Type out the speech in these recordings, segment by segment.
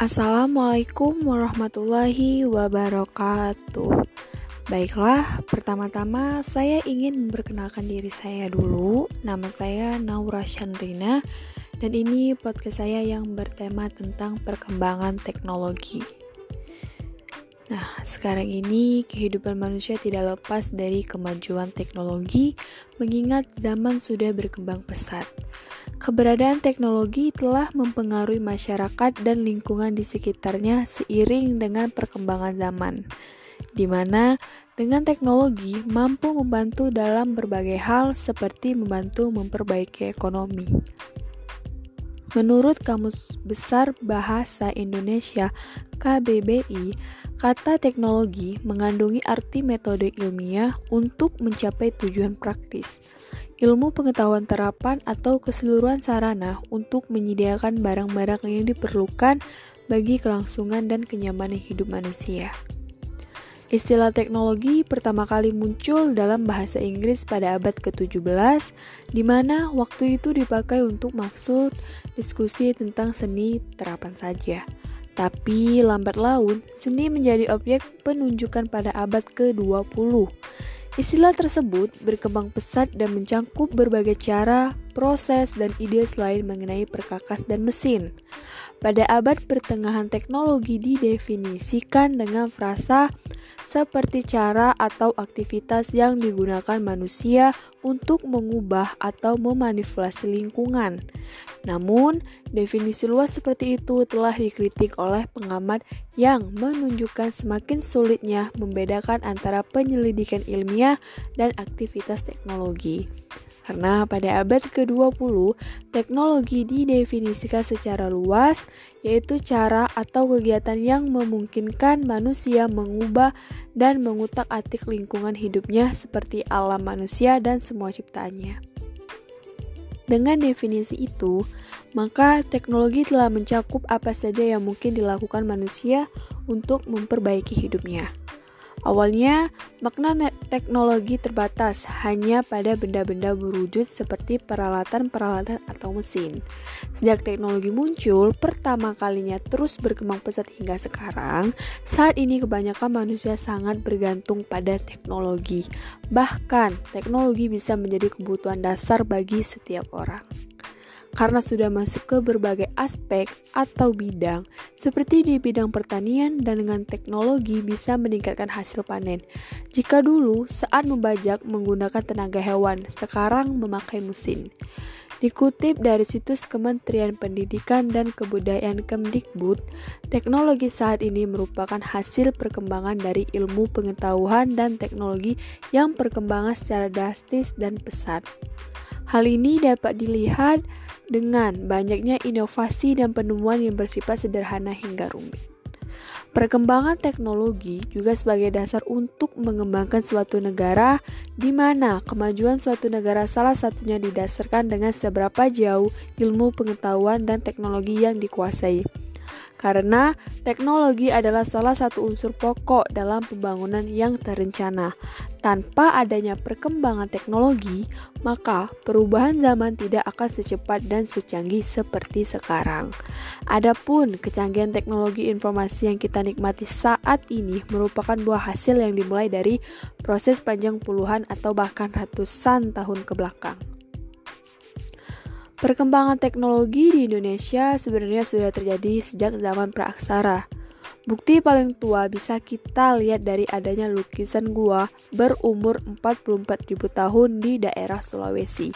Assalamualaikum warahmatullahi wabarakatuh. Baiklah, pertama-tama saya ingin memperkenalkan diri saya dulu. Nama saya Naura Chandrina dan ini podcast saya yang bertema tentang perkembangan teknologi. Nah, sekarang ini kehidupan manusia tidak lepas dari kemajuan teknologi mengingat zaman sudah berkembang pesat. Keberadaan teknologi telah mempengaruhi masyarakat dan lingkungan di sekitarnya seiring dengan perkembangan zaman, di mana dengan teknologi mampu membantu dalam berbagai hal seperti membantu memperbaiki ekonomi. Menurut Kamus Besar Bahasa Indonesia KBBI, kata teknologi mengandungi arti metode ilmiah untuk mencapai tujuan praktis ilmu pengetahuan terapan atau keseluruhan sarana untuk menyediakan barang-barang yang diperlukan bagi kelangsungan dan kenyamanan hidup manusia. Istilah teknologi pertama kali muncul dalam bahasa Inggris pada abad ke-17, di mana waktu itu dipakai untuk maksud diskusi tentang seni terapan saja. Tapi lambat laun, seni menjadi objek penunjukan pada abad ke-20 Istilah tersebut berkembang pesat dan mencangkup berbagai cara, proses, dan ide selain mengenai perkakas dan mesin. Pada abad pertengahan teknologi didefinisikan dengan frasa seperti cara atau aktivitas yang digunakan manusia untuk mengubah atau memanipulasi lingkungan. Namun, definisi luas seperti itu telah dikritik oleh pengamat yang menunjukkan semakin sulitnya membedakan antara penyelidikan ilmiah dan aktivitas teknologi. Karena pada abad ke-20, teknologi didefinisikan secara luas, yaitu cara atau kegiatan yang memungkinkan manusia mengubah dan mengutak-atik lingkungan hidupnya seperti alam manusia dan semua ciptaannya. Dengan definisi itu, maka teknologi telah mencakup apa saja yang mungkin dilakukan manusia untuk memperbaiki hidupnya. Awalnya, makna teknologi terbatas hanya pada benda-benda berwujud seperti peralatan-peralatan atau mesin. Sejak teknologi muncul, pertama kalinya terus berkembang pesat hingga sekarang, saat ini kebanyakan manusia sangat bergantung pada teknologi. Bahkan, teknologi bisa menjadi kebutuhan dasar bagi setiap orang karena sudah masuk ke berbagai aspek atau bidang, seperti di bidang pertanian dan dengan teknologi bisa meningkatkan hasil panen. Jika dulu saat membajak menggunakan tenaga hewan, sekarang memakai mesin. Dikutip dari situs Kementerian Pendidikan dan Kebudayaan Kemdikbud, teknologi saat ini merupakan hasil perkembangan dari ilmu pengetahuan dan teknologi yang perkembangan secara drastis dan pesat. Hal ini dapat dilihat dengan banyaknya inovasi dan penemuan yang bersifat sederhana hingga rumit. Perkembangan teknologi juga sebagai dasar untuk mengembangkan suatu negara, di mana kemajuan suatu negara salah satunya didasarkan dengan seberapa jauh ilmu pengetahuan dan teknologi yang dikuasai karena teknologi adalah salah satu unsur pokok dalam pembangunan yang terencana. Tanpa adanya perkembangan teknologi, maka perubahan zaman tidak akan secepat dan secanggih seperti sekarang. Adapun kecanggihan teknologi informasi yang kita nikmati saat ini merupakan buah hasil yang dimulai dari proses panjang puluhan atau bahkan ratusan tahun ke belakang. Perkembangan teknologi di Indonesia sebenarnya sudah terjadi sejak zaman praaksara. Bukti paling tua bisa kita lihat dari adanya lukisan gua berumur 44.000 tahun di daerah Sulawesi.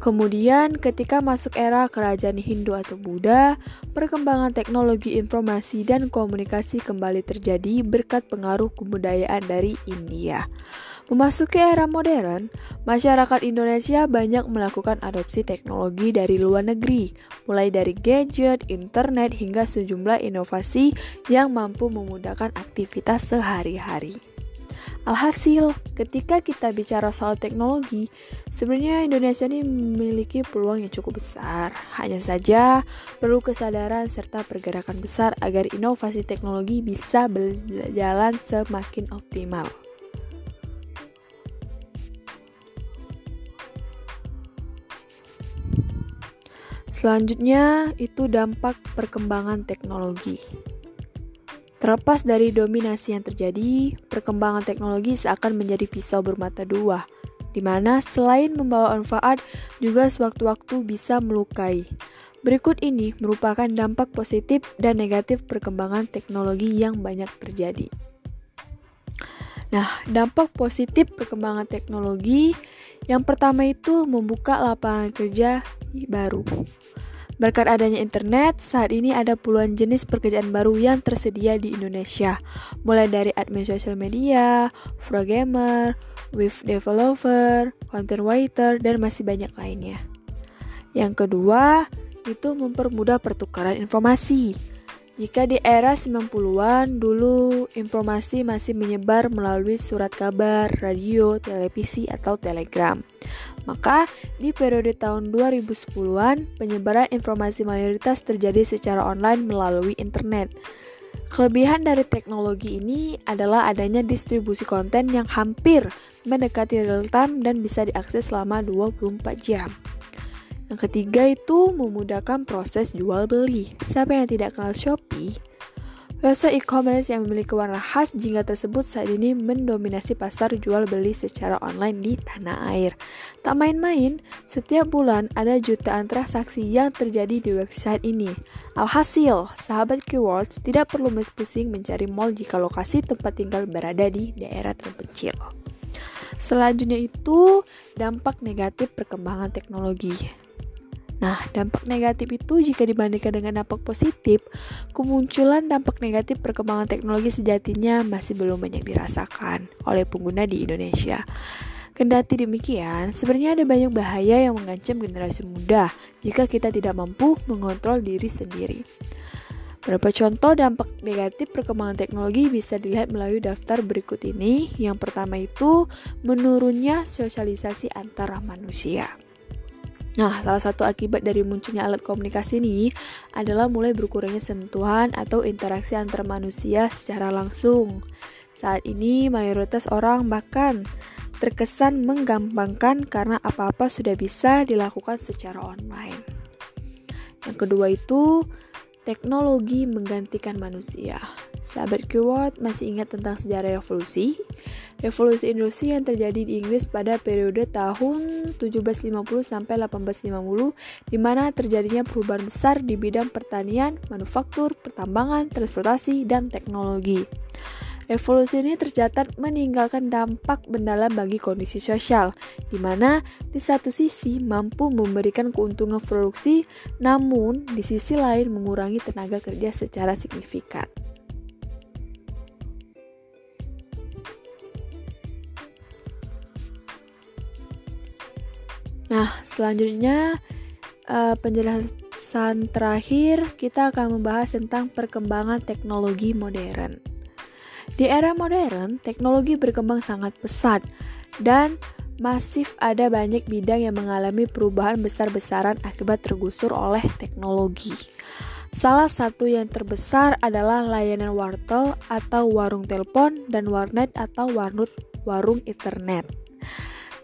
Kemudian ketika masuk era kerajaan Hindu atau Buddha, perkembangan teknologi informasi dan komunikasi kembali terjadi berkat pengaruh kebudayaan dari India. Memasuki era modern, masyarakat Indonesia banyak melakukan adopsi teknologi dari luar negeri, mulai dari gadget, internet, hingga sejumlah inovasi yang mampu memudahkan aktivitas sehari-hari. Alhasil, ketika kita bicara soal teknologi, sebenarnya Indonesia ini memiliki peluang yang cukup besar. Hanya saja perlu kesadaran serta pergerakan besar agar inovasi teknologi bisa berjalan semakin optimal. Selanjutnya, itu dampak perkembangan teknologi. Terlepas dari dominasi yang terjadi, perkembangan teknologi seakan menjadi pisau bermata dua, di mana selain membawa manfaat, juga sewaktu-waktu bisa melukai. Berikut ini merupakan dampak positif dan negatif perkembangan teknologi yang banyak terjadi. Nah, dampak positif perkembangan teknologi yang pertama itu membuka lapangan kerja baru. Berkat adanya internet, saat ini ada puluhan jenis pekerjaan baru yang tersedia di Indonesia, mulai dari admin social media, programmer, web developer, content writer, dan masih banyak lainnya. Yang kedua, itu mempermudah pertukaran informasi. Jika di era 90-an dulu informasi masih menyebar melalui surat kabar, radio, televisi, atau telegram. Maka di periode tahun 2010-an penyebaran informasi mayoritas terjadi secara online melalui internet. Kelebihan dari teknologi ini adalah adanya distribusi konten yang hampir mendekati real time dan bisa diakses selama 24 jam. Yang ketiga itu memudahkan proses jual beli. Siapa yang tidak kenal Shopee? Website e-commerce yang memiliki warna khas jika tersebut saat ini mendominasi pasar jual beli secara online di tanah air. Tak main-main, setiap bulan ada jutaan transaksi yang terjadi di website ini. Alhasil, sahabat keywords tidak perlu pusing mencari mall jika lokasi tempat tinggal berada di daerah terpencil. Selanjutnya itu dampak negatif perkembangan teknologi. Nah, dampak negatif itu jika dibandingkan dengan dampak positif, kemunculan dampak negatif perkembangan teknologi sejatinya masih belum banyak dirasakan oleh pengguna di Indonesia. Kendati demikian, sebenarnya ada banyak bahaya yang mengancam generasi muda jika kita tidak mampu mengontrol diri sendiri. Beberapa contoh dampak negatif perkembangan teknologi bisa dilihat melalui daftar berikut ini. Yang pertama itu menurunnya sosialisasi antara manusia. Nah, salah satu akibat dari munculnya alat komunikasi ini adalah mulai berkurangnya sentuhan atau interaksi antar manusia secara langsung. Saat ini, mayoritas orang bahkan terkesan menggampangkan karena apa-apa sudah bisa dilakukan secara online. Yang kedua itu, teknologi menggantikan manusia. Sahabat keyword masih ingat tentang sejarah revolusi? Revolusi industri yang terjadi di Inggris pada periode tahun 1750 sampai 1850 di mana terjadinya perubahan besar di bidang pertanian, manufaktur, pertambangan, transportasi, dan teknologi. Revolusi ini tercatat meninggalkan dampak mendalam bagi kondisi sosial, di mana di satu sisi mampu memberikan keuntungan produksi, namun di sisi lain mengurangi tenaga kerja secara signifikan. Nah, selanjutnya uh, penjelasan terakhir kita akan membahas tentang perkembangan teknologi modern. Di era modern, teknologi berkembang sangat pesat dan masif ada banyak bidang yang mengalami perubahan besar-besaran akibat tergusur oleh teknologi. Salah satu yang terbesar adalah layanan wartel atau warung telepon dan warnet atau warnut warung internet.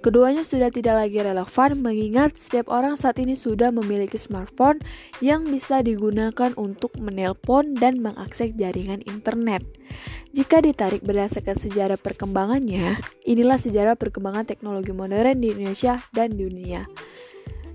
Keduanya sudah tidak lagi relevan mengingat setiap orang saat ini sudah memiliki smartphone yang bisa digunakan untuk menelpon dan mengakses jaringan internet. Jika ditarik berdasarkan sejarah perkembangannya, inilah sejarah perkembangan teknologi modern di Indonesia dan dunia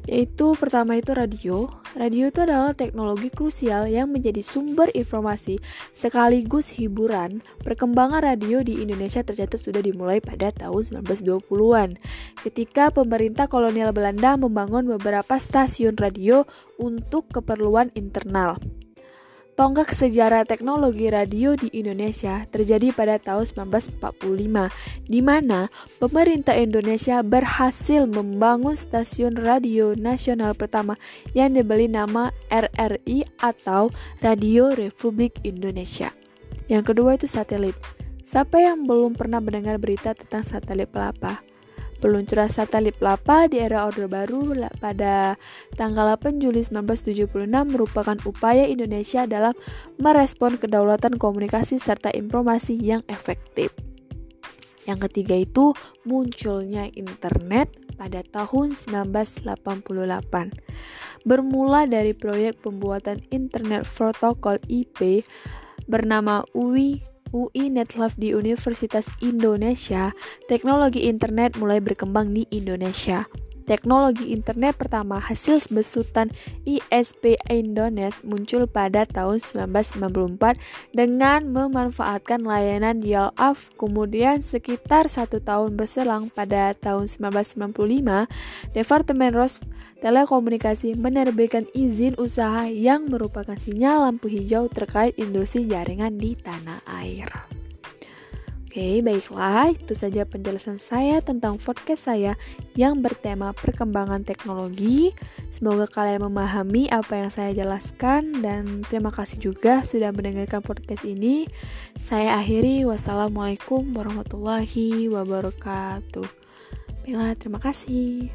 yaitu pertama itu radio. Radio itu adalah teknologi krusial yang menjadi sumber informasi sekaligus hiburan. Perkembangan radio di Indonesia tercatat sudah dimulai pada tahun 1920-an ketika pemerintah kolonial Belanda membangun beberapa stasiun radio untuk keperluan internal. Tonggak sejarah teknologi radio di Indonesia terjadi pada tahun 1945, di mana pemerintah Indonesia berhasil membangun stasiun radio nasional pertama yang diberi nama RRI atau Radio Republik Indonesia. Yang kedua itu satelit. Siapa yang belum pernah mendengar berita tentang satelit pelapa? Peluncuran satelit Pelapa di era Orde Baru pada tanggal 8 Juli 1976 merupakan upaya Indonesia dalam merespon kedaulatan komunikasi serta informasi yang efektif. Yang ketiga itu munculnya internet pada tahun 1988. Bermula dari proyek pembuatan Internet Protocol IP bernama UI UI Netlab di Universitas Indonesia, teknologi internet mulai berkembang di Indonesia. Teknologi internet pertama hasil besutan ISP Indonet muncul pada tahun 1994 dengan memanfaatkan layanan dial-up. Kemudian sekitar satu tahun berselang pada tahun 1995, Departemen Ros Telekomunikasi menerbitkan izin usaha yang merupakan sinyal lampu hijau terkait industri jaringan di tanah air. Oke, baiklah, itu saja penjelasan saya tentang podcast saya yang bertema perkembangan teknologi. Semoga kalian memahami apa yang saya jelaskan dan terima kasih juga sudah mendengarkan podcast ini. Saya akhiri, wassalamualaikum warahmatullahi wabarakatuh. Bila, terima kasih.